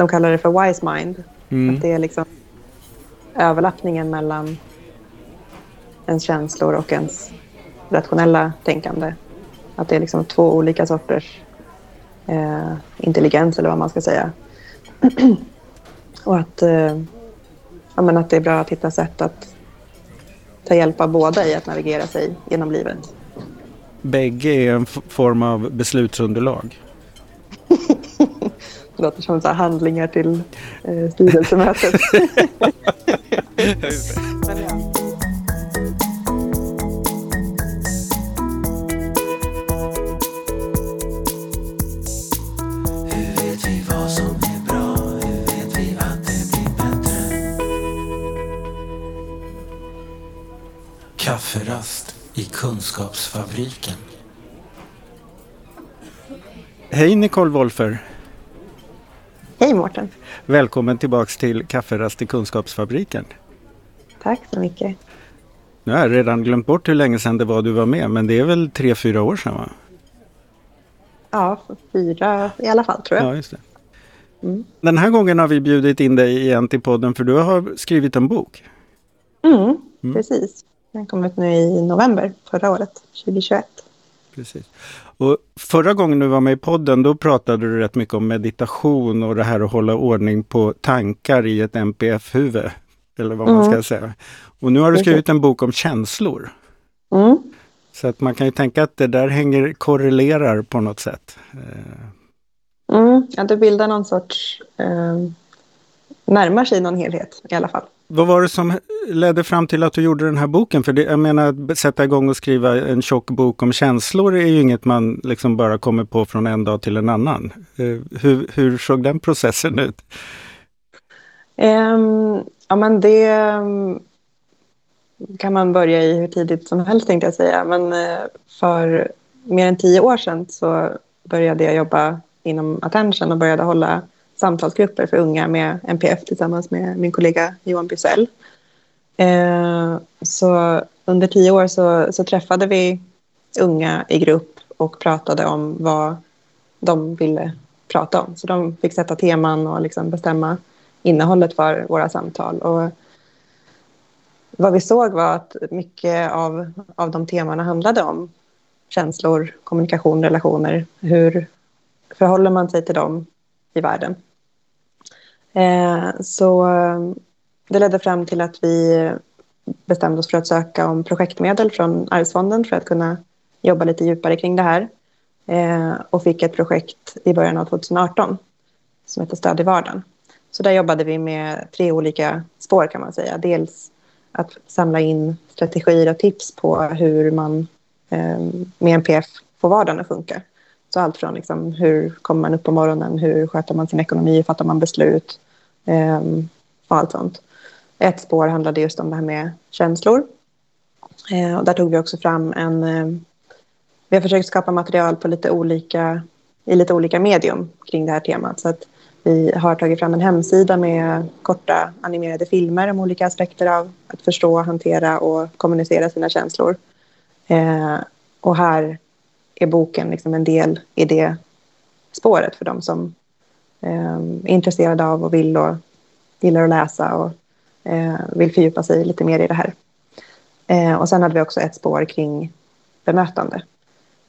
de kallar det för wise mind. Mm. Att det är liksom överlappningen mellan ens känslor och ens rationella tänkande. Att det är liksom två olika sorters eh, intelligens eller vad man ska säga. och att, eh, ja, men att det är bra att hitta sätt att ta hjälp av båda i att navigera sig genom livet. Bägge är en form av beslutsunderlag. Det låter som så handlingar till eh, styrelsemötet. Kafferast i Kunskapsfabriken. Hej Nicole Wolfer. Hej Mårten. Välkommen tillbaks till Kafferast i Kunskapsfabriken. Tack så mycket. Nu har jag redan glömt bort hur länge sedan det var du var med, men det är väl tre, fyra år sedan va? Ja, fyra i alla fall tror jag. Ja, just det. Mm. Den här gången har vi bjudit in dig igen till podden för du har skrivit en bok. Mm, mm. precis. Den kom ut nu i november förra året, 2021. Precis. Och förra gången du var med i podden då pratade du rätt mycket om meditation och det här att hålla ordning på tankar i ett NPF-huvud. Eller vad man ska mm. säga. Och nu har du skrivit en bok om känslor. Mm. Så att man kan ju tänka att det där hänger, korrelerar på något sätt. Mm, ja, det bildar någon sorts, eh, närmar sig någon helhet i alla fall. Vad var det som ledde fram till att du gjorde den här boken? För det, jag menar, att sätta igång och skriva en tjock bok om känslor är ju inget man liksom bara kommer på från en dag till en annan. Eh, hur, hur såg den processen ut? Um, ja, men det mm, kan man börja i hur tidigt som helst tänkte jag säga. Men eh, för mer än tio år sedan så började jag jobba inom Attention och började hålla samtalsgrupper för unga med NPF tillsammans med min kollega Johan Bysell. Eh, så under tio år så, så träffade vi unga i grupp och pratade om vad de ville prata om. Så de fick sätta teman och liksom bestämma innehållet för våra samtal. Och vad vi såg var att mycket av, av de temana handlade om känslor, kommunikation, relationer. Hur förhåller man sig till dem i världen? Eh, så eh, det ledde fram till att vi bestämde oss för att söka om projektmedel från Arvsfonden för att kunna jobba lite djupare kring det här. Eh, och fick ett projekt i början av 2018 som heter Stöd i vardagen. Så där jobbade vi med tre olika spår kan man säga. Dels att samla in strategier och tips på hur man eh, med NPF får vardagen att funka. Så allt från liksom, hur kommer man upp på morgonen, hur sköter man sin ekonomi, hur fattar man beslut eh, och allt sånt. Ett spår handlade just om det här med känslor. Eh, och där tog vi också fram en... Eh, vi har försökt skapa material på lite olika, i lite olika medium kring det här temat. Så att vi har tagit fram en hemsida med korta animerade filmer om olika aspekter av att förstå, hantera och kommunicera sina känslor. Eh, och här är boken liksom en del i det spåret för de som eh, är intresserade av och vill och gillar att läsa och eh, vill fördjupa sig lite mer i det här. Eh, och sen hade vi också ett spår kring bemötande.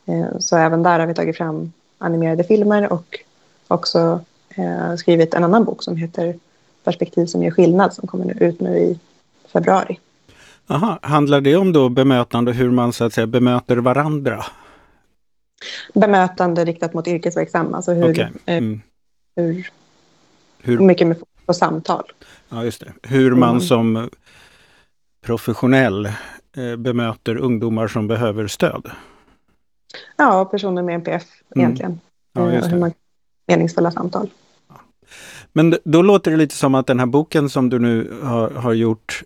Eh, så även där har vi tagit fram animerade filmer och också eh, skrivit en annan bok som heter Perspektiv som gör skillnad som kommer ut nu i februari. Aha, handlar det om då bemötande, hur man så att säga bemöter varandra? Bemötande riktat mot yrkesverksamma, alltså hur, okay. Eh, mm. hur, hur, mycket med på samtal. Ja, just det. Hur man mm. som professionell eh, bemöter ungdomar som behöver stöd. Ja, personer med NPF mm. egentligen. Ja, just eh, det. Man, meningsfulla samtal. Men då låter det lite som att den här boken som du nu har, har gjort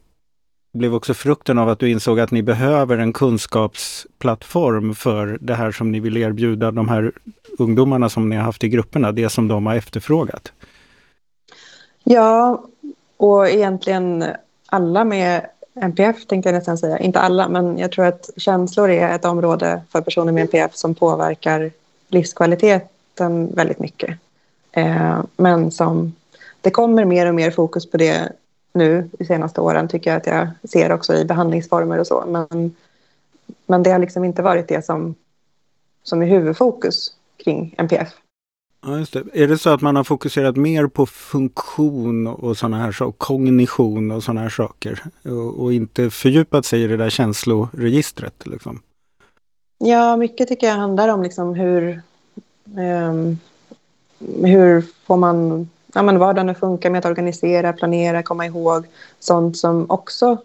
blev också frukten av att du insåg att ni behöver en kunskapsplattform för det här som ni vill erbjuda de här ungdomarna som ni har haft i grupperna, det som de har efterfrågat. Ja, och egentligen alla med NPF tänkte jag nästan säga. Inte alla, men jag tror att känslor är ett område för personer med NPF som påverkar livskvaliteten väldigt mycket. Eh, men som det kommer mer och mer fokus på det nu de senaste åren tycker jag att jag ser också i behandlingsformer och så. Men, men det har liksom inte varit det som, som är huvudfokus kring NPF. Ja, just det. Är det så att man har fokuserat mer på funktion och sådana här saker, kognition och sådana här saker och, och, inte fördjupat sig i det där känsloregistret? Liksom? Ja, mycket tycker jag handlar om liksom hur, um, hur får man ja, men vardagen att funka med att organisera, planera, komma ihåg sånt som också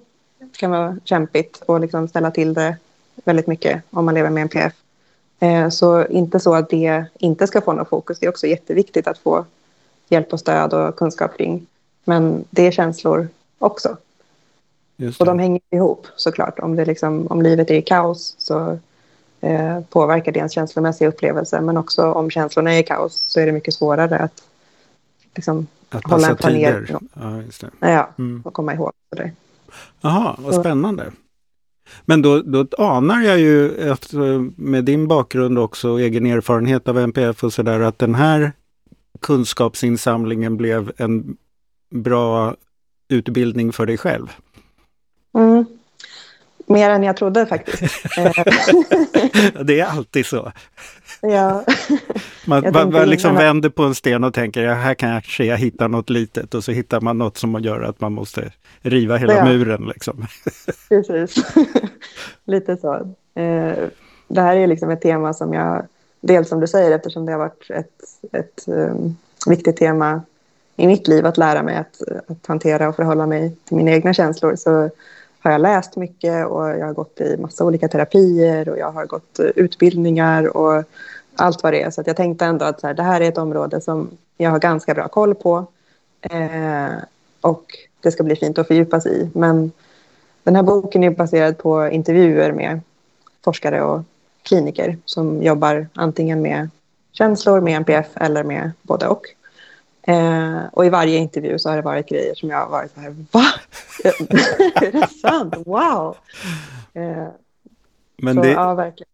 kan vara kämpigt och liksom ställa till det väldigt mycket om man lever med NPF. Eh, så inte så att det inte ska få något fokus. Det är också jätteviktigt att få hjälp och stöd och kunskap kring. Men det är känslor också. Och de hänger ihop såklart. Om, det liksom, om livet är i kaos så eh, påverkar det ens känslomässiga upplevelse. Men också om känslorna är i kaos så är det mycket svårare att, liksom, att hålla en planering. Ja, just det. ja mm. och komma ihåg det. Jaha, vad spännande. Men då, då anar jag ju att med din bakgrund också och egen erfarenhet av NPF och sådär att den här kunskapsinsamlingen blev en bra utbildning för dig själv. Mm. Mer än jag trodde faktiskt. det är alltid så. Ja. man man, man liksom vänder på en sten och tänker, ja, här kanske jag hittar något litet och så hittar man något som gör att man måste riva hela ja. muren. Liksom. Precis, lite så. Eh, det här är liksom ett tema som jag, dels som du säger eftersom det har varit ett, ett um, viktigt tema i mitt liv att lära mig att, att hantera och förhålla mig till mina egna känslor så har jag läst mycket och jag har gått i massa olika terapier och jag har gått utbildningar och allt vad det är. Så jag tänkte ändå att så här, det här är ett område som jag har ganska bra koll på. Eh, och det ska bli fint att fördjupa sig i. Men den här boken är baserad på intervjuer med forskare och kliniker som jobbar antingen med känslor, med NPF eller med både och. Eh, och i varje intervju så har det varit grejer som jag har varit så här, va? är det sant? Wow! Eh, Men så, det, ja, verkligen.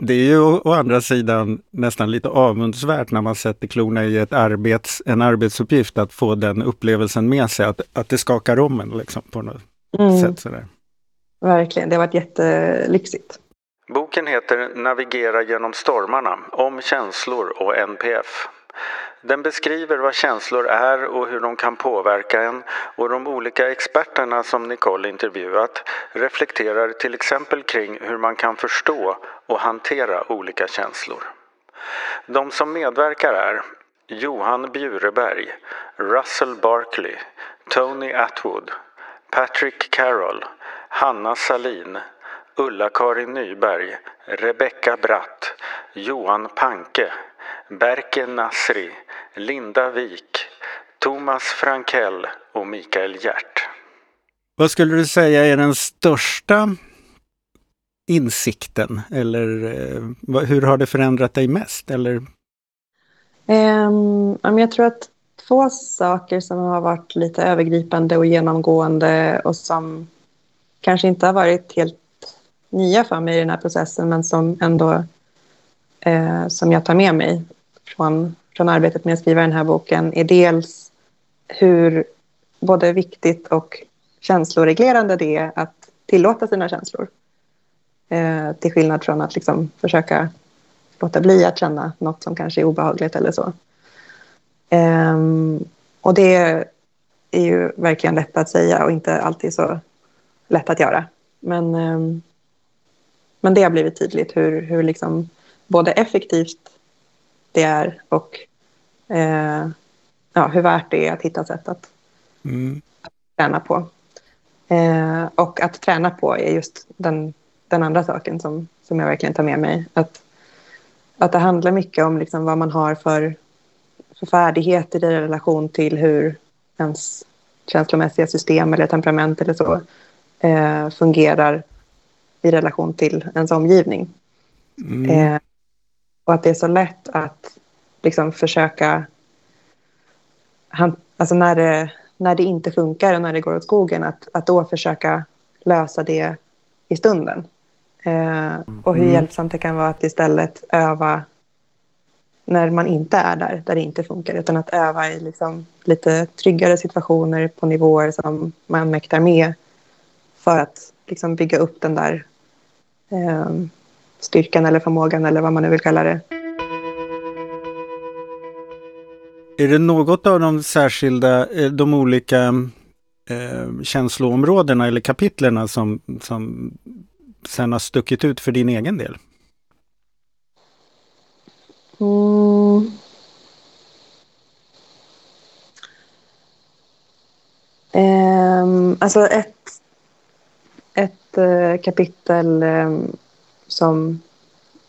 Det är ju å, andra sidan nästan lite avundsvärt när man sätter klorna i ett arbets, en arbetsuppgift att få den upplevelsen med sig, att, att det skakar om en liksom, på något mm. sätt. Sådär. Verkligen, det har varit jättelyxigt. Boken heter Navigera genom stormarna, om känslor och NPF. Den beskriver vad känslor är och hur de kan påverka en och de olika experterna som Nicole intervjuat reflekterar till exempel kring hur man kan förstå och hantera olika känslor. De som medverkar är Johan Bjureberg, Russell Barkley, Tony Atwood, Patrick Carroll, Hanna Salin, Ulla-Karin Nyberg, Rebecca Bratt, Johan Panke, Berke Nasri, Linda Wik, Thomas Frankell och Mikael Hjärt. Vad skulle du säga är den största insikten? Eller eh, hur har det förändrat dig mest? Eller? Um, jag tror att två saker som har varit lite övergripande och genomgående och som kanske inte har varit helt nya för mig i den här processen men som ändå eh, som jag tar med mig från, från arbetet med att skriva den här boken är dels hur både viktigt och känsloreglerande det är att tillåta sina känslor. Eh, till skillnad från att liksom försöka låta bli att känna något som kanske är obehagligt eller så. Eh, och det är ju verkligen lätt att säga och inte alltid så lätt att göra. Men, eh, men det har blivit tydligt hur, hur liksom både effektivt det är och eh, ja, hur värt det är att hitta sätt att, mm. att träna på. Eh, och att träna på är just den, den andra saken som, som jag verkligen tar med mig. Att, att det handlar mycket om liksom vad man har för, för färdigheter i relation till hur ens känslomässiga system eller temperament eller så eh, fungerar i relation till ens omgivning. Mm. Eh, och att det är så lätt att liksom försöka... Han, alltså när det, när det inte funkar och när det går åt skogen, att, att då försöka lösa det i stunden. Eh, och hur mm. hjälpsamt det kan vara att istället öva när man inte är där, där det inte funkar, utan att öva i liksom lite tryggare situationer på nivåer som man mäktar med för att liksom bygga upp den där styrkan eller förmågan eller vad man nu vill kalla det. Är det något av de särskilda, eh, de olika eh, känsloområdena eller kapitlerna som, som sen har stuckit ut för din egen del? Mm. Um, alltså ett, ett uh, kapitel um, som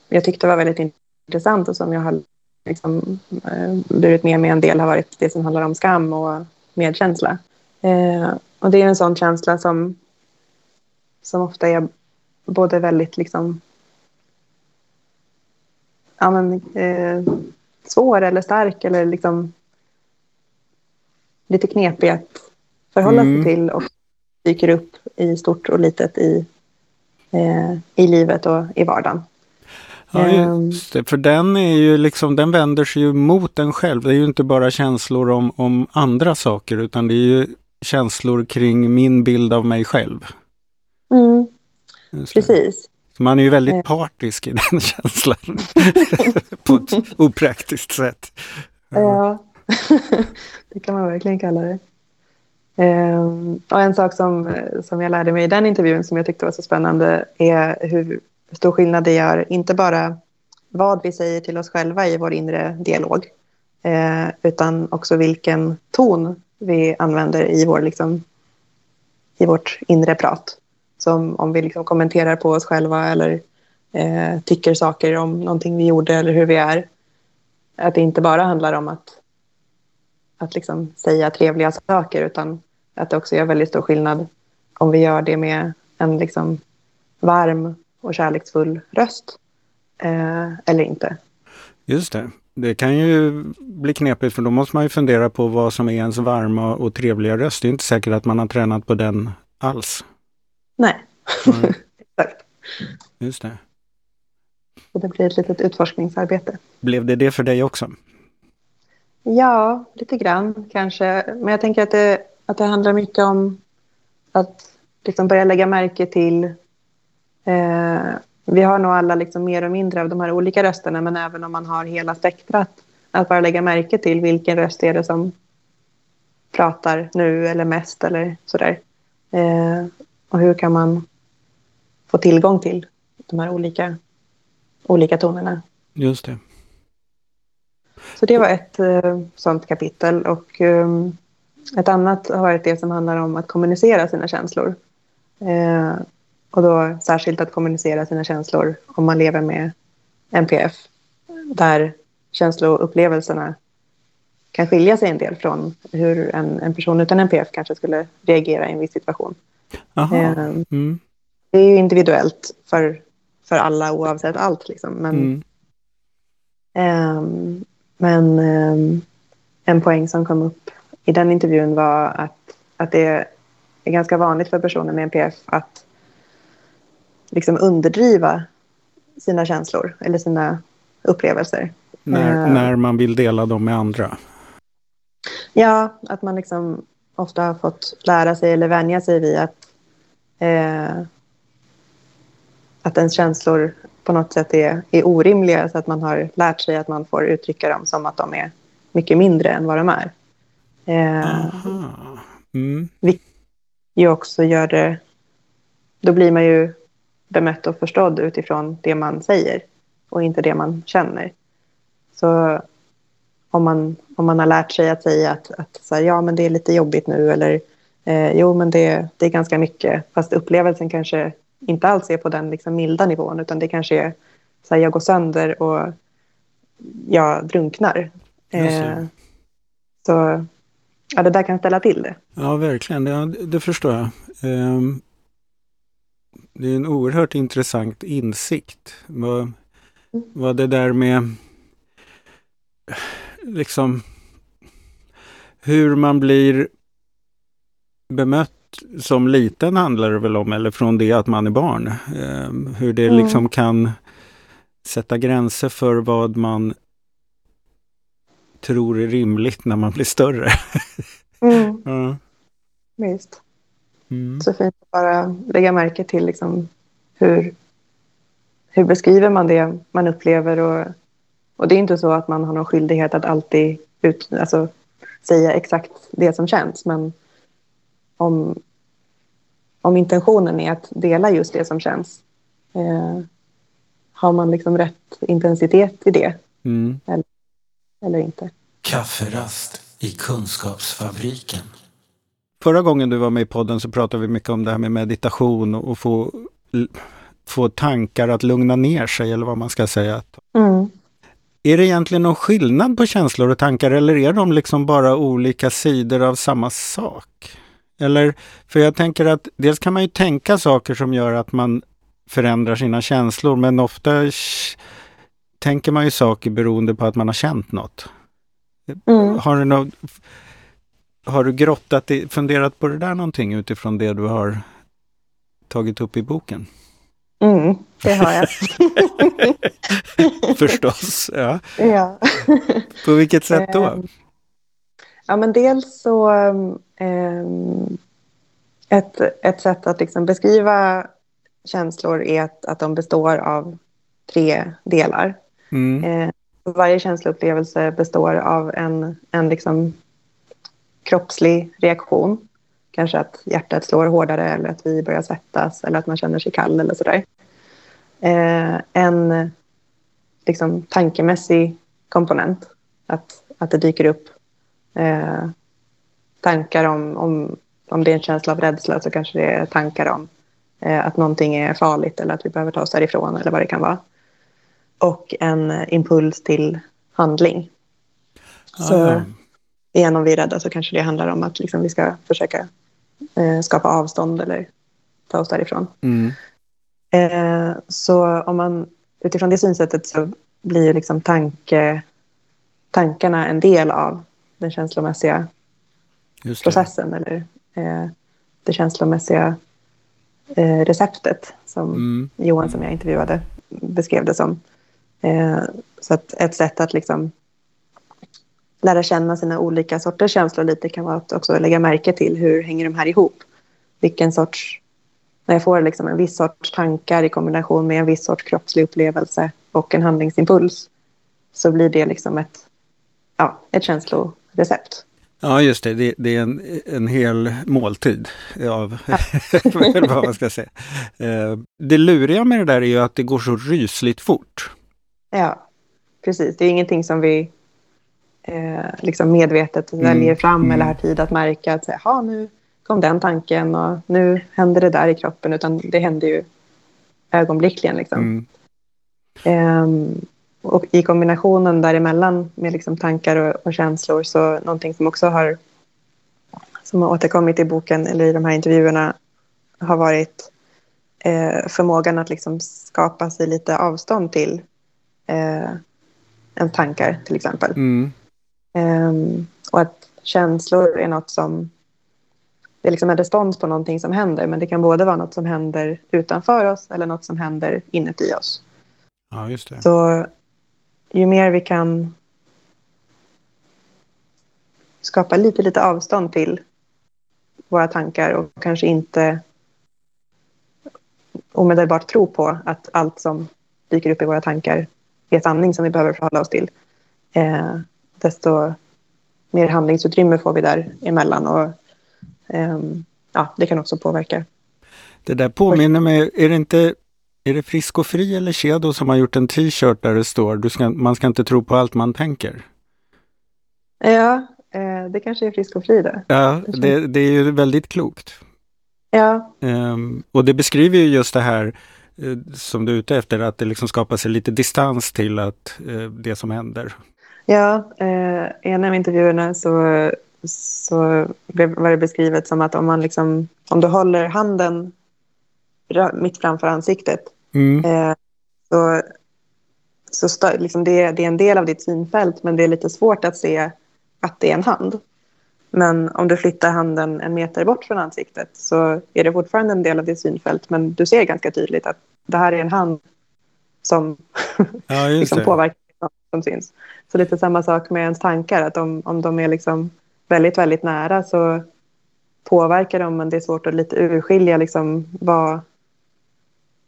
jag tyckte var väldigt intressant och som jag har liksom, uh, burit med mig en del har varit det som handlar om skam och medkänsla. Och det är en sån känsla som, som ofta är både väldigt liksom, ja, men, eh, svår eller stark eller liksom lite knepig att förhålla mm. sig till och dyker upp i stort och litet i, eh, i livet och i vardagen. Ja, just det. För den är ju liksom, den vänder sig ju mot en själv. Det är ju inte bara känslor om, om andra saker utan det är ju känslor kring min bild av mig själv. Mm. Precis. Man är ju väldigt eh. partisk i den känslan. på ett opraktiskt sätt. Ja, det kan man verkligen kalla det. Ehm, och en sak som, som jag lärde mig i den intervjun som jag tyckte var så spännande är hur stor skillnad det gör, inte bara vad vi säger till oss själva i vår inre dialog, eh, utan också vilken ton vi använder i, vår, liksom, i vårt inre prat. Som om vi liksom kommenterar på oss själva eller eh, tycker saker om någonting vi gjorde eller hur vi är. Att det inte bara handlar om att, att liksom säga trevliga saker utan att det också gör väldigt stor skillnad om vi gör det med en liksom varm och kärleksfull röst eh, eller inte. Just det. Det kan ju bli knepigt för då måste man ju fundera på vad som är ens varma och trevliga röst. Det är inte säkert att man har tränat på den alls. Nej, mm. exakt. Just det. Så det blir ett litet utforskningsarbete. Blev det det för dig också? Ja, lite grann kanske. Men jag tänker att det, att det handlar mycket om att liksom börja lägga märke till... Eh, vi har nog alla liksom mer och mindre av de här olika rösterna men även om man har hela spektrat att bara lägga märke till vilken röst är det som pratar nu eller mest eller sådär. Eh, och hur kan man få tillgång till de här olika, olika tonerna. Just det. Så det var ett eh, sånt kapitel. Och eh, ett annat har varit det som handlar om att kommunicera sina känslor. Eh, och då särskilt att kommunicera sina känslor om man lever med NPF. Där känsloupplevelserna kan skilja sig en del från hur en, en person utan NPF kanske skulle reagera i en viss situation. Ehm, mm. Det är ju individuellt för, för alla oavsett allt. Liksom. Men, mm. um, men um, en poäng som kom upp i den intervjun var att, att det är ganska vanligt för personer med NPF att liksom underdriva sina känslor eller sina upplevelser. När, uh, när man vill dela dem med andra? Ja, att man liksom ofta har fått lära sig eller vänja sig vid att Eh, att ens känslor på något sätt är, är orimliga så att man har lärt sig att man får uttrycka dem som att de är mycket mindre än vad de är. Eh, mm. Vilket ju också gör det... Då blir man ju bemött och förstådd utifrån det man säger och inte det man känner. Så om man, om man har lärt sig att säga att, att så här, ja, men det är lite jobbigt nu eller Eh, jo, men det, det är ganska mycket. Fast upplevelsen kanske inte alls är på den liksom milda nivån utan det kanske är så här, jag går sönder och jag drunknar. Eh, så ja, det där kan ställa till det. Ja, verkligen. Det, det förstår jag. Eh, det är en oerhört intressant insikt. Vad, mm. vad det där med liksom hur man blir bemött som liten handlar det väl om, eller från det att man är barn. Eh, hur det mm. liksom kan sätta gränser för vad man tror är rimligt när man blir större. Mm, ja. visst. Mm. Så fint att bara lägga märke till liksom hur, hur beskriver man det man upplever. Och, och det är inte så att man har någon skyldighet att alltid ut, alltså, säga exakt det som känns. Men om, om intentionen är att dela just det som känns eh, har man liksom rätt intensitet i det Mm. eller inte? Kafferast i Kunskapsfabriken. Förra gången du var med i podden så pratade vi mycket om det här med meditation och få, få tankar att lugna ner sig eller vad man ska säga. Mm. Är det egentligen någon skillnad på känslor och tankar eller är de liksom bara olika sidor av samma sak? Eller, för jag tänker att dels kan man ju tänka saker som gör att man förändrar sina känslor men ofta sh- tänker man ju saker beroende på att man har känt något. Mm. Har du, nå- har du grottat i, funderat på det där någonting utifrån det du har tagit upp i boken? Mm, det har jag. Förstås, ja. ja. På vilket sätt då? Ja, men dels så... ehm, ett, ett sätt att liksom beskriva känslor är att, att de består av tre delar. Mm. Eh, varje känsloupplevelse består av en, en liksom kroppslig reaktion. Kanske att hjärtat slår hårdare eller att vi börjar svettas eller att man känner sig kall eller sådär. Eh, en liksom, tankemässig komponent. Att, att det dyker upp eh, tankar om, om, om det är en känsla av rädsla så kanske det är tankar om eh, att någonting är farligt eller att vi behöver ta oss därifrån eller vad det kan vara. Och en eh, impuls till handling. Så Ah, ja. igen om vi är rädda så kanske det handlar om att liksom, vi ska försöka eh, skapa avstånd eller ta oss därifrån. Mm. Eh, så om man utifrån det synsättet så blir liksom tanke, tankarna en del av den känslomässiga det. processen eller eh, det känslomässiga eh, receptet som Mm. Johan som jag intervjuade beskrev det som. Eh, så att ett sätt att liksom lära känna sina olika sorters känslor lite kan vara att också lägga märke till hur hänger de här ihop. Vilken sorts, när jag får liksom en viss sorts tankar i kombination med en viss sorts kroppslig upplevelse och en handlingsimpuls så blir det liksom ett, ja, ett känslorecept. Ja, just det. Det, det är en, en hel måltid av eller vad man ska säga. Eh, Det luriga med det där är ju att det går så rysligt fort. Ja, precis. Det är ingenting som vi eh, liksom medvetet Mm, väljer fram mm. eller har tid att märka att säga, "Ha, nu kom den tanken och nu händer det där i kroppen, utan det händer ju ögonblickligen. Liksom. Mm. Ehm, och i kombinationen däremellan med liksom tankar och, och känslor så någonting som också har som har återkommit i boken eller i de här intervjuerna har varit eh, förmågan att liksom skapa sig lite avstånd till eh, en tankar till exempel. Mm. Ehm, och att känslor är något som det är liksom en respons på någonting som händer men det kan både vara något som händer utanför oss eller något som händer inuti oss. Ja, just det. Så ju mer vi kan skapa lite, lite avstånd till våra tankar och kanske inte omedelbart tro på att allt som dyker upp i våra tankar är sanning som vi behöver förhålla oss till. Eh, desto mer handlingsutrymme får vi däremellan och eh, ja, det kan också påverka. Det där påminner mig, är det inte är det Frisk och Fri eller Kedo som har gjort en t-shirt där det står ska, man ska inte tro på allt man tänker? Ja, eh, det kanske är frisk och fri det. Ja, det, det är ju väldigt klokt. Ja, Ehm, och det beskriver ju just det här eh, som du är ute efter, att det liksom skapar sig lite distans till att, eh, det som händer. Ja, eh, en av intervjuerna så, så var det beskrivet som att om, man liksom, om du håller handen mitt framför ansiktet Mm. eh, så, så stö, liksom det, det är en del av ditt synfält men det är lite svårt att se att det är en hand. Men om du flyttar handen en meter bort från ansiktet så är det fortfarande en del av ditt synfält men du ser ganska tydligt att det här är en hand som Ja, liksom påverkar som syns. Så lite samma sak med ens tankar, att om, om de är liksom väldigt, väldigt nära så påverkar de, men det är svårt att lite urskilja liksom vad,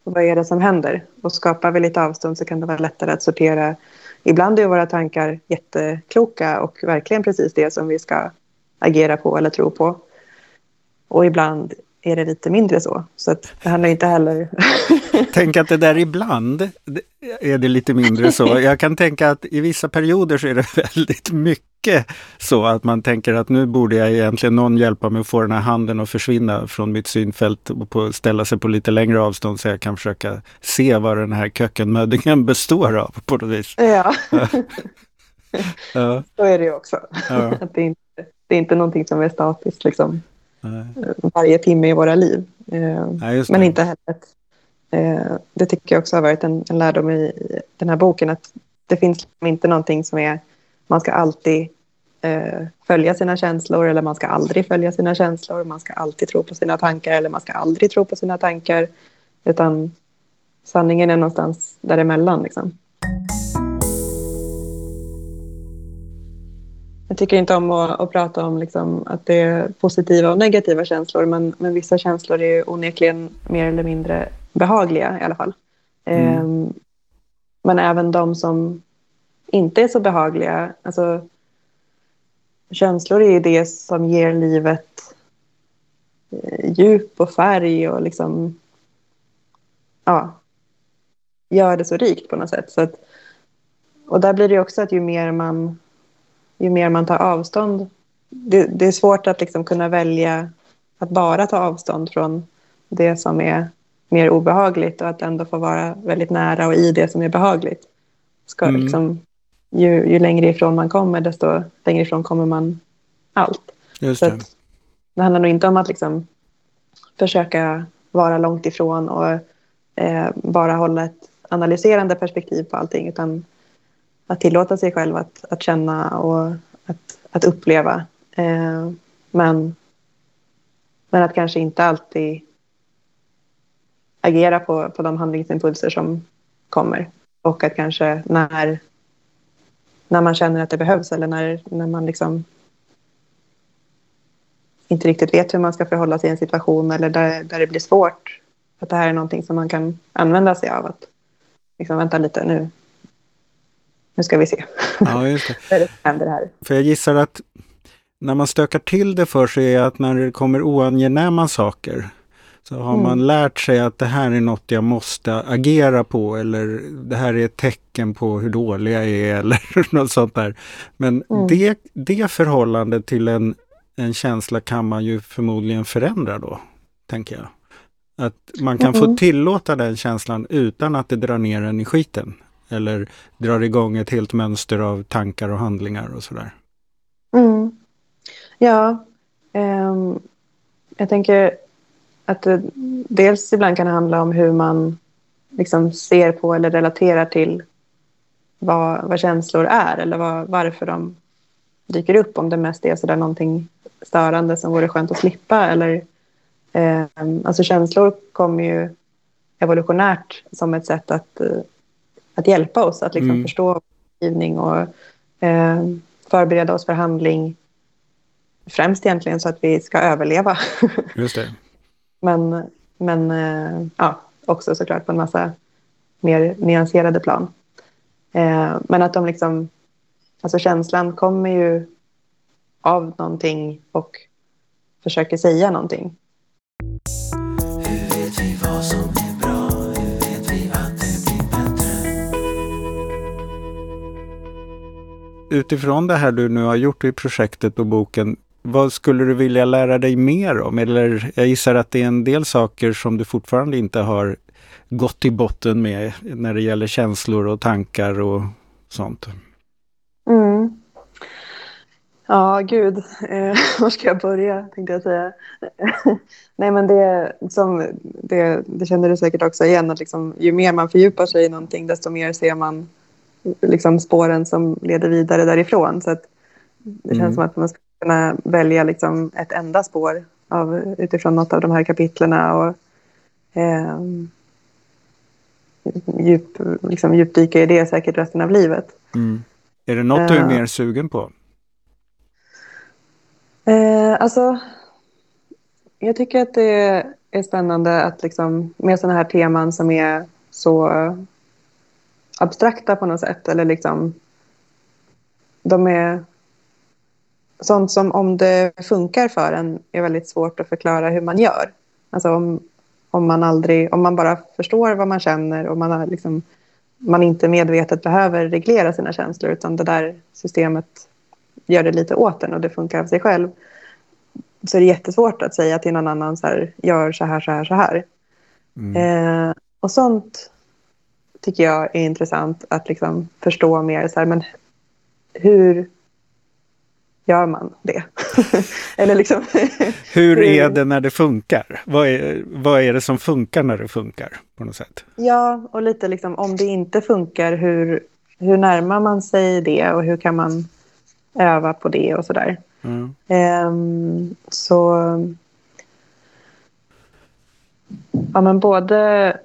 vad är det som händer. Och skapar vi lite avstånd så kan det vara lättare att sortera. Ibland är våra tankar jättekloka och verkligen precis det som vi ska agera på eller tro på. Och ibland är det lite mindre så. Så att det handlar inte heller... Tänk att det där ibland är det lite mindre så. Jag kan tänka att i vissa perioder så är det väldigt mycket så att man tänker att nu borde jag egentligen någon hjälpa mig att få den här handen att försvinna från mitt synfält och på, ställa sig på lite längre avstånd så jag kan försöka se vad den här kökkenmöddingen består av på något vis. Ja, ja. så är det ju också. Ja. Att det, är inte, det är inte någonting som är statiskt liksom. Nej. varje timme i våra liv. Eh, Nej, men inte heller eh, det tycker jag också har varit en, en lärdom i den här boken att det finns inte någonting som är man ska alltid eh, följa sina känslor eller man ska aldrig följa sina känslor. Man ska alltid tro på sina tankar eller man ska aldrig tro på sina tankar. Utan sanningen är någonstans däremellan. Liksom. Jag tycker inte om att, att prata om liksom att det är positiva och negativa känslor men, men vissa känslor är onekligen mer eller mindre behagliga i alla fall. Mm. Um, men även de som inte är så behagliga. Alltså, känslor är det som ger livet eh, djup och färg och liksom ja, gör det så rikt på något sätt. Så att, och där blir det också att ju mer man ju mer man tar avstånd. Det, det är svårt att liksom kunna välja att bara ta avstånd från det som är mer obehagligt och att ändå få vara väldigt nära och i det som är behagligt. Ska mm. liksom, ju, ju längre ifrån man kommer, desto längre ifrån kommer man allt. Just det. Det handlar nog inte om att liksom försöka vara långt ifrån och eh, bara hålla ett analyserande perspektiv på allting, utan att tillåta sig själv att, att känna och att, att uppleva. Eh, men, men att kanske inte alltid agera på, på de handlingsimpulser som kommer. Och att kanske när, när man känner att det behövs eller när, när man liksom inte riktigt vet hur man ska förhålla sig i en situation eller där, där det blir svårt. Att det här är någonting som man kan använda sig av. Att liksom, vänta lite, nu, nu ska vi se. Ja, just det. Vad det händer här? För jag gissar att när man stökar till det för sig är att när det kommer oangenäma saker så har mm. man lärt sig att det här är något jag måste agera på eller det här är ett tecken på hur dålig jag är eller något sånt där. Men mm. det, det förhållandet till en, en känsla kan man ju förmodligen förändra då, tänker jag. Att man kan mm. få tillåta den känslan utan att det drar ner en i skiten eller drar igång ett helt mönster av tankar och handlingar och sådär? Mm. Ja, um, jag tänker att det dels ibland kan handla om hur man liksom ser på eller relaterar till vad, vad känslor är eller vad, varför de dyker upp. Om det mest är sådär någonting störande som vore skönt att slippa. Eller, eh, alltså känslor kommer ju evolutionärt som ett sätt att eh, att hjälpa oss att liksom mm. förstå omgivning och eh, förbereda oss för handling. Främst egentligen så att vi ska överleva. Just det. men men eh, ja, också såklart på en massa mer nyanserade plan. Eh, men att de liksom, alltså känslan kommer ju av någonting och försöker säga någonting. Utifrån det här du nu har gjort i projektet och boken, vad skulle du vilja lära dig mer om? Eller jag gissar att det är en del saker som du fortfarande inte har gått till botten med när det gäller känslor och tankar och sånt. Mm. Ja, gud. Eh, var ska jag börja, tänkte jag säga. Nej, men det, som, det, det känner du säkert också igen, att liksom, ju mer man fördjupar sig i någonting, desto mer ser man liksom spåren som leder vidare därifrån. Så att det känns mm. som att man ska kunna välja liksom ett enda spår av, utifrån något av de här kapitlerna. Och, eh, djup, liksom, djupdyka i det säkert resten av livet. Mm. Är det något du är Eh. mer sugen på? Eh, alltså, jag tycker att det är spännande att liksom, med sådana här teman som är så abstrakta på något sätt. Eller liksom, de är sånt som om det funkar för en är väldigt svårt att förklara hur man gör. Alltså om, om man aldrig, om man bara förstår vad man känner och man, har liksom, man inte medvetet behöver reglera sina känslor utan det där systemet gör det lite åt en och det funkar av sig själv. Så är det jättesvårt att säga till någon annan så här, gör så här, så här, så här. Mm. Eh, och sånt tycker jag är intressant att liksom förstå mer. Så här, men hur gör man det? Eller liksom... Hur är det när det funkar? Vad är, vad är det som funkar när det funkar på något sätt? ja, och lite liksom om det inte funkar, hur, hur närmar man sig det och hur kan man öva på det och sådär. Mm. Ehm, så... Ja, men både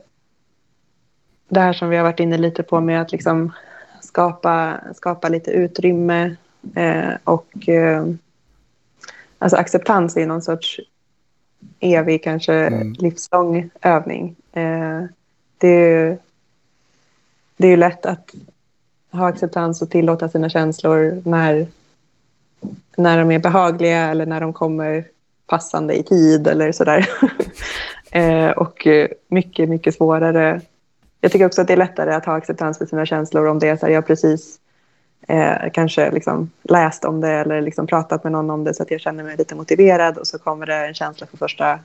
det här som vi har varit inne lite på med att liksom skapa, skapa lite utrymme eh, och eh, alltså acceptans är någon sorts evig, kanske Mm. livslång övning. Eh, det, är det är ju lätt att ha acceptans och tillåta sina känslor när när de är behagliga eller när de kommer passande i tid eller sådär. eh, och eh, mycket, mycket svårare. Jag tycker också att det är lättare att ha acceptans för sina känslor om det är så här, jag precis eh, kanske liksom läst om det eller liksom pratat med någon om det så att jag känner mig lite motiverad och så kommer det en känsla för första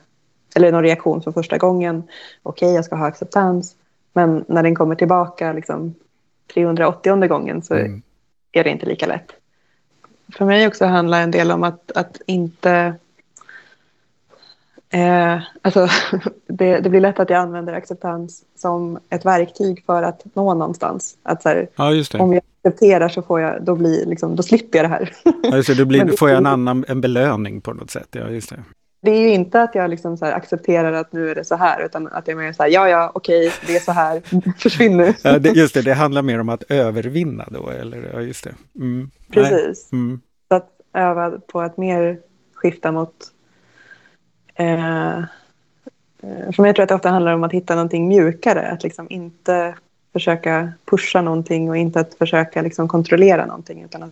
eller någon reaktion för första gången. Okej, jag ska ha acceptans. Men när den kommer tillbaka liksom 380 gången så Mm. är det inte lika lätt. För mig också handlar en del om att, att inte... Eh, alltså, det, det blir lätt att jag använder acceptans som ett verktyg för att nå någonstans. Att så här, Ja, om jag accepterar så får jag, då, blir, liksom, då slipper jag det här. Ja, just det. Då blir, det- får jag en annan en belöning på något sätt. Ja, just det. Det är ju inte att jag liksom så här accepterar att nu är det så här, utan att jag är mer så här, ja, ja, okej, det är så här, försvinn nu. Ja, det, just det, det handlar mer om att övervinna då, eller? Ja, just det. Mm. Precis. Mm. Så att öva på att mer skifta mot... Eh, eh, för mig tror jag att det ofta handlar om att hitta någonting mjukare. Att liksom inte försöka pusha någonting och inte att försöka liksom kontrollera någonting. Utan att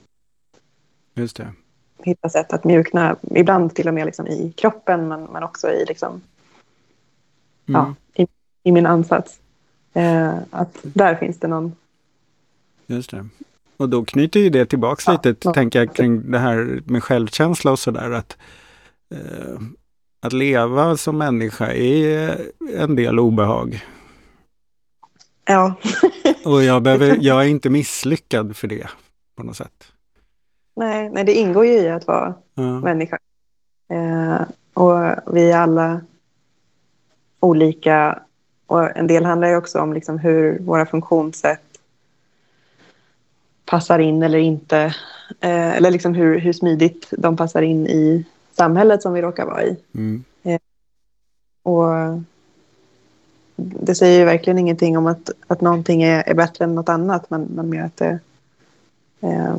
Just det. hitta sätt att mjukna. Ibland till och med liksom i kroppen men, men också i, liksom, Mm. ja, i, i min ansats. Eh, att där finns det någon... Just det. Och då knyter ju det tillbaks Ja, lite, ja. tänker jag, kring det här med självkänsla och sådär. Att, eh, att leva som människa är en del obehag. Ja, Och jag, behöver, jag är inte misslyckad för det på något sätt. nej, nej, det ingår ju i att vara Ja. människa. Eh, och vi är alla olika. Och en del handlar ju också om liksom hur våra funktionssätt passar in eller inte. Eh, eller liksom hur, hur smidigt de passar in i samhället som vi råkar vara i. Mm. Och det säger ju verkligen ingenting om att, att någonting är, är bättre än något annat, men, men mer att det, eh,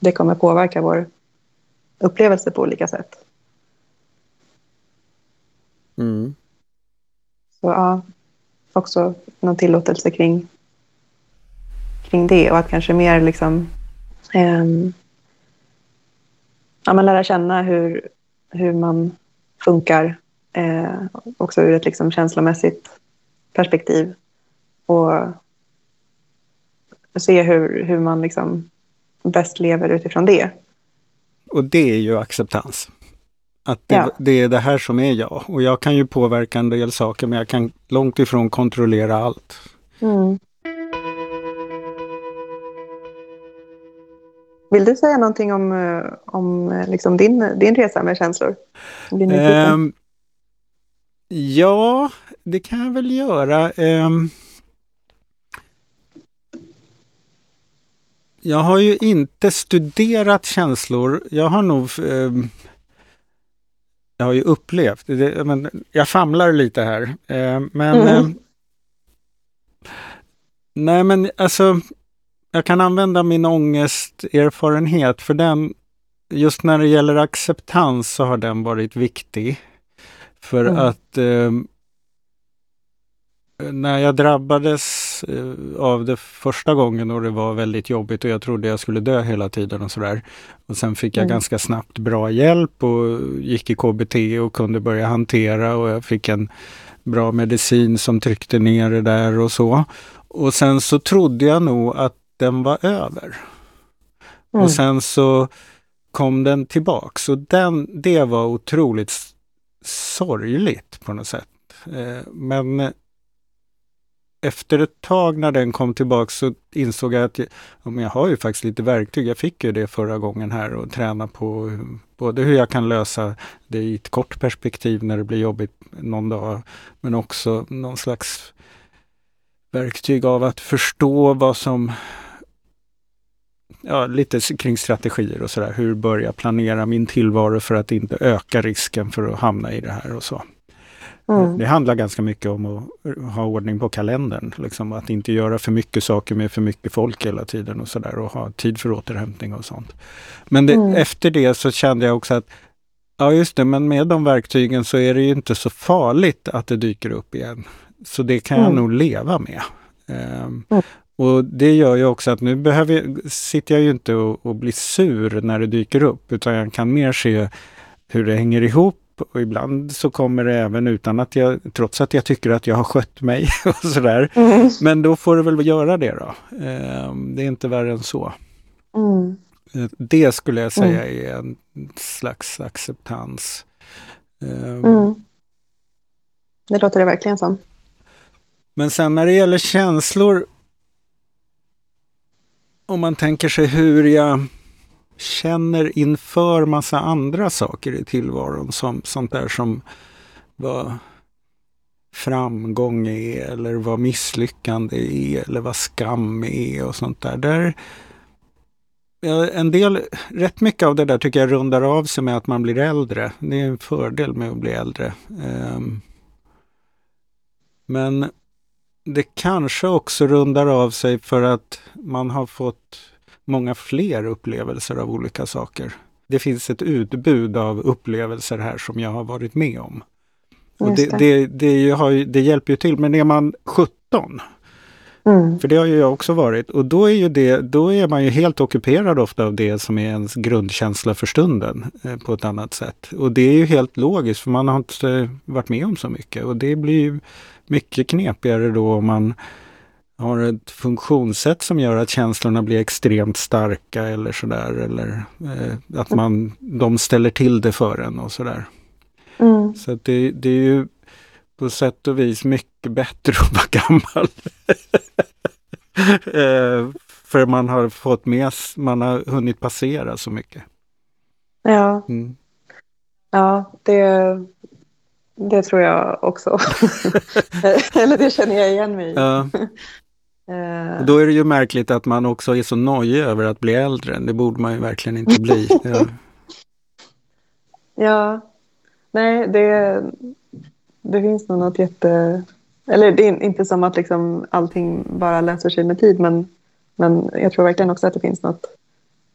det kommer påverka vår upplevelse på olika sätt. Mm. Så ja, också någon tillåtelse kring, kring det och att kanske mer liksom ehm, ja, men lära känna hur, hur man funkar eh, också ur ett liksom känslomässigt perspektiv och se hur, hur man liksom bäst lever utifrån det. Och det är ju acceptans. Att det, Ja. det är det här som är jag. Och jag kan ju påverka en del saker men jag kan långt ifrån kontrollera allt. Vill du säga någonting om, eh, om eh, liksom din, din resa med känslor? Ehm, ja, det kan jag väl göra. Ehm, jag har ju inte studerat känslor. Jag har nog... ehm, jag har ju upplevt, det, men jag famlar lite här. Ehm, men ehm, Nej men alltså, jag kan använda min ångesterfarenhet för den, just när det gäller acceptans så har den varit viktig. För mm. att eh, när jag drabbades eh, av det första gången och det var väldigt jobbigt och jag trodde jag skulle dö hela tiden och sådär. Och sen fick jag mm. ganska snabbt bra hjälp och gick i KBT och kunde börja hantera och jag fick en bra medicin som tryckte ner det där och så. Och sen så trodde jag nog att den var över. Mm. Och sen så kom den tillbaks och den, det var otroligt sorgligt på något sätt. Eh, men efter ett tag när den kom tillbaks så insåg jag att jag, jag har ju faktiskt lite verktyg. Jag fick ju det förra gången här och träna på både hur jag kan lösa det i ett kort perspektiv när det blir jobbigt någon dag, men också någon slags verktyg av att förstå vad som ja, lite kring strategier och sådär. Hur börja planera min tillvaro för att inte öka risken för att hamna i det här och så. Mm. Det handlar ganska mycket om att ha ordning på kalendern. Liksom att inte göra för mycket saker med för mycket folk hela tiden och sådär och ha tid för återhämtning och sånt. Men det, mm. efter det så kände jag också att Ja just det, men med de verktygen så är det ju inte så farligt att det dyker upp igen. Så det kan jag mm. nog leva med. Um, och det gör ju också att nu behöver jag, sitter jag ju inte och, och blir sur när det dyker upp, utan jag kan mer se hur det hänger ihop och ibland så kommer det även utan att jag, trots att jag tycker att jag har skött mig och sådär. Mm. Men då får du väl göra det då. Eh, det är inte värre än så. Mm. Eh, det skulle jag säga mm. är en slags acceptans. Eh, det låter det verkligen som. Men sen när det gäller känslor, om man tänker sig hur jag känner inför massa andra saker i tillvaron, som sånt där som vad framgång är eller vad misslyckande är eller vad skam är och sånt där. där en del, rätt mycket av det där tycker jag rundar av sig med att man blir äldre. Det är en fördel med att bli äldre. Um, men det kanske också rundar av sig för att man har fått många fler upplevelser av olika saker. Det finns ett utbud av upplevelser här som jag har varit med om. Och det, det, det, har, det hjälper ju till, men är man 17 Mm. För det har ju jag också varit. Och då är, ju det, då är man ju helt ockuperad ofta av det som är ens grundkänsla för stunden eh, på ett annat sätt. Och det är ju helt logiskt för man har inte varit med om så mycket. Och det blir ju mycket knepigare då om man har ett funktionssätt som gör att känslorna blir extremt starka eller sådär. Eller eh, att man, de ställer till det för en och sådär. Mm. Så det, det är ju på sätt och vis mycket bättre att vara gammal. eh, för man har fått med, man har hunnit passera så mycket. Ja, mm. ja det, det tror jag också. Eller det känner jag igen mig i. Ja. Eh. Då är det ju märkligt att man också är så nojig över att bli äldre. Det borde man ju verkligen inte bli. Ja, ja. nej det, det finns nog något jätte... Eller det är inte som att liksom allting bara löser sig med tid men, men jag tror verkligen också att det finns något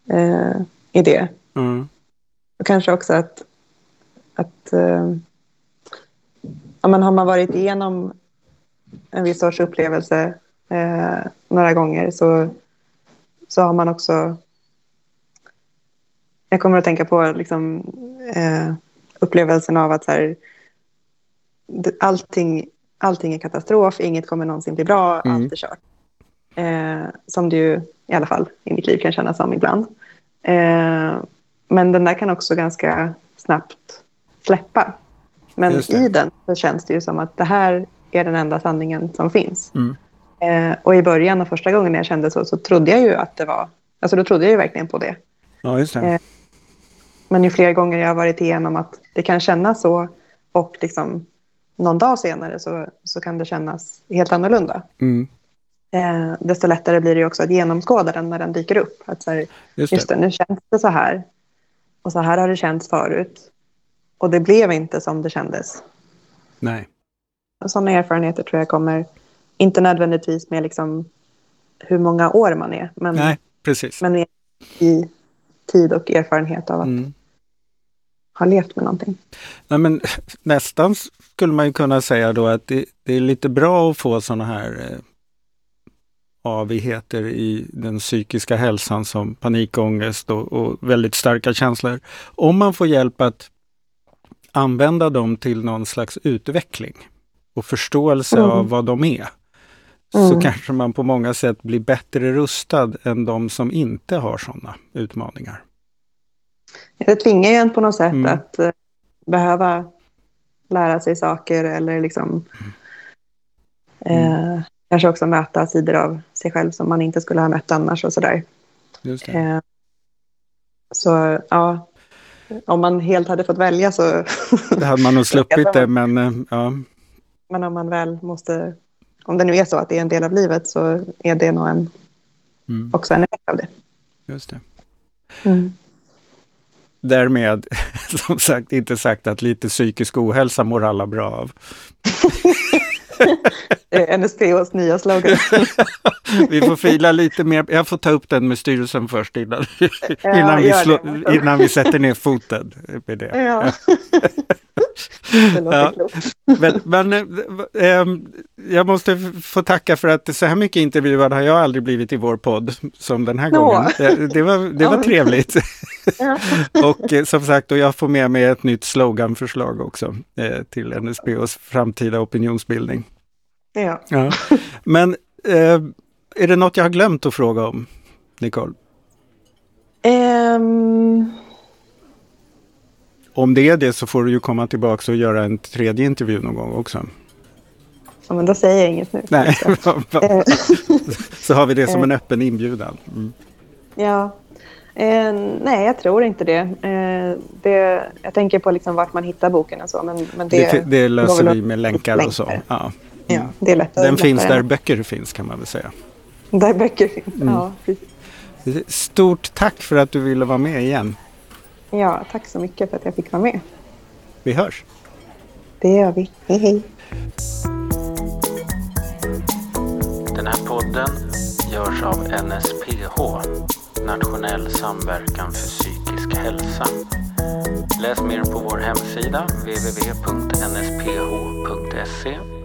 eh, i det. Mm. Och kanske också att, att eh, ja, men har man varit igenom en viss sorts upplevelse eh, några gånger så, så har man också... Jag kommer att tänka på liksom, eh, upplevelsen av att så här, allting, allting är katastrof, inget kommer någonsin bli bra, mm. allt är kört. Eh, som det ju i alla fall i mitt liv kan kännas som ibland. Eh, men den där kan också ganska snabbt släppa. Men i den så känns det ju som att det här är den enda sanningen som finns. Mm. Eh, och i början och första gången jag kände så, så trodde jag ju att det var... Alltså då trodde jag ju verkligen på det. Ja, just det. Eh, men ju fler gånger jag har varit igenom att det kan kännas så och liksom någon dag senare så, så kan det kännas helt annorlunda. Mm. Eh, desto lättare blir det också att genomskåda den när den dyker upp. Att så här, just, det. just det, nu känns det så här. Och så här har det känts förut. Och det blev inte som det kändes. Nej. Sådana erfarenheter tror jag kommer inte nödvändigtvis med liksom hur många år man är. Men, Nej, precis. men i tid och erfarenhet av att Mm. ha levt med någonting. Nej, men nästan skulle man ju kunna säga då att det, det är lite bra att få sådana här eh, avigheter i den psykiska hälsan som panikångest och, och väldigt starka känslor. Om man får hjälp att använda dem till någon slags utveckling och förståelse Mm. av vad de är. Så Mm. kanske man på många sätt blir bättre rustad än de som inte har sådana utmaningar. Det tvingar ju en på något sätt Mm. att eh, behöva lära sig saker eller liksom Mm. eh, kanske också möta sidor av sig själv som man inte skulle ha mött annars och sådär. Just det. Eh, så ja, om man helt hade fått välja så... det hade man nog sluppit det, men eh, ja. Men om man väl måste... Om det nu är så att det är en del av livet så är det nog en, Mm, också en effekt av det. just det. Mm. Därmed, som sagt, inte sagt att lite psykisk ohälsa mår alla bra av. NSPHs nya slogan. Vi får fila lite mer. Jag får ta upp den med styrelsen först innan, innan, vi, slå, det. innan vi sätter ner foten. Med det. Ja. Ja. Men, men eh, jag måste få tacka för att så här mycket intervjuad har jag aldrig blivit i vår podd som den här Nå. gången. Det var, det var Ja. trevligt. Ja. Och eh, som sagt, och jag får med mig ett nytt sloganförslag också eh, till NSBOs framtida opinionsbildning. Ja. Ja. Men eh, är det något jag har glömt att fråga om, Nicole? Ehm, Om det är det så får du ju komma tillbaka och göra en tredje intervju någon gång också. ja, men då säger jag inget nu. Nej, Eh, så har vi det som en öppen inbjudan. Mm. ja. Eh, nej, jag tror inte det. Eh, det. Jag tänker på liksom vart man hittar boken och så. Men, men det, Det, det löser vi med länkar och så. länkar. Ja. Ja, det är lättare. Den finns där böcker finns kan man väl säga. Där böcker finns. Mm. Ja, precis. Stort tack för att du ville vara med igen. ja, tack så mycket för att jag fick vara med. Vi hörs. Det gör vi. Hej, hej. Den här podden görs av NSPH, Nationell samverkan för psykisk hälsa. Läs mer på vår hemsida www.nsph.se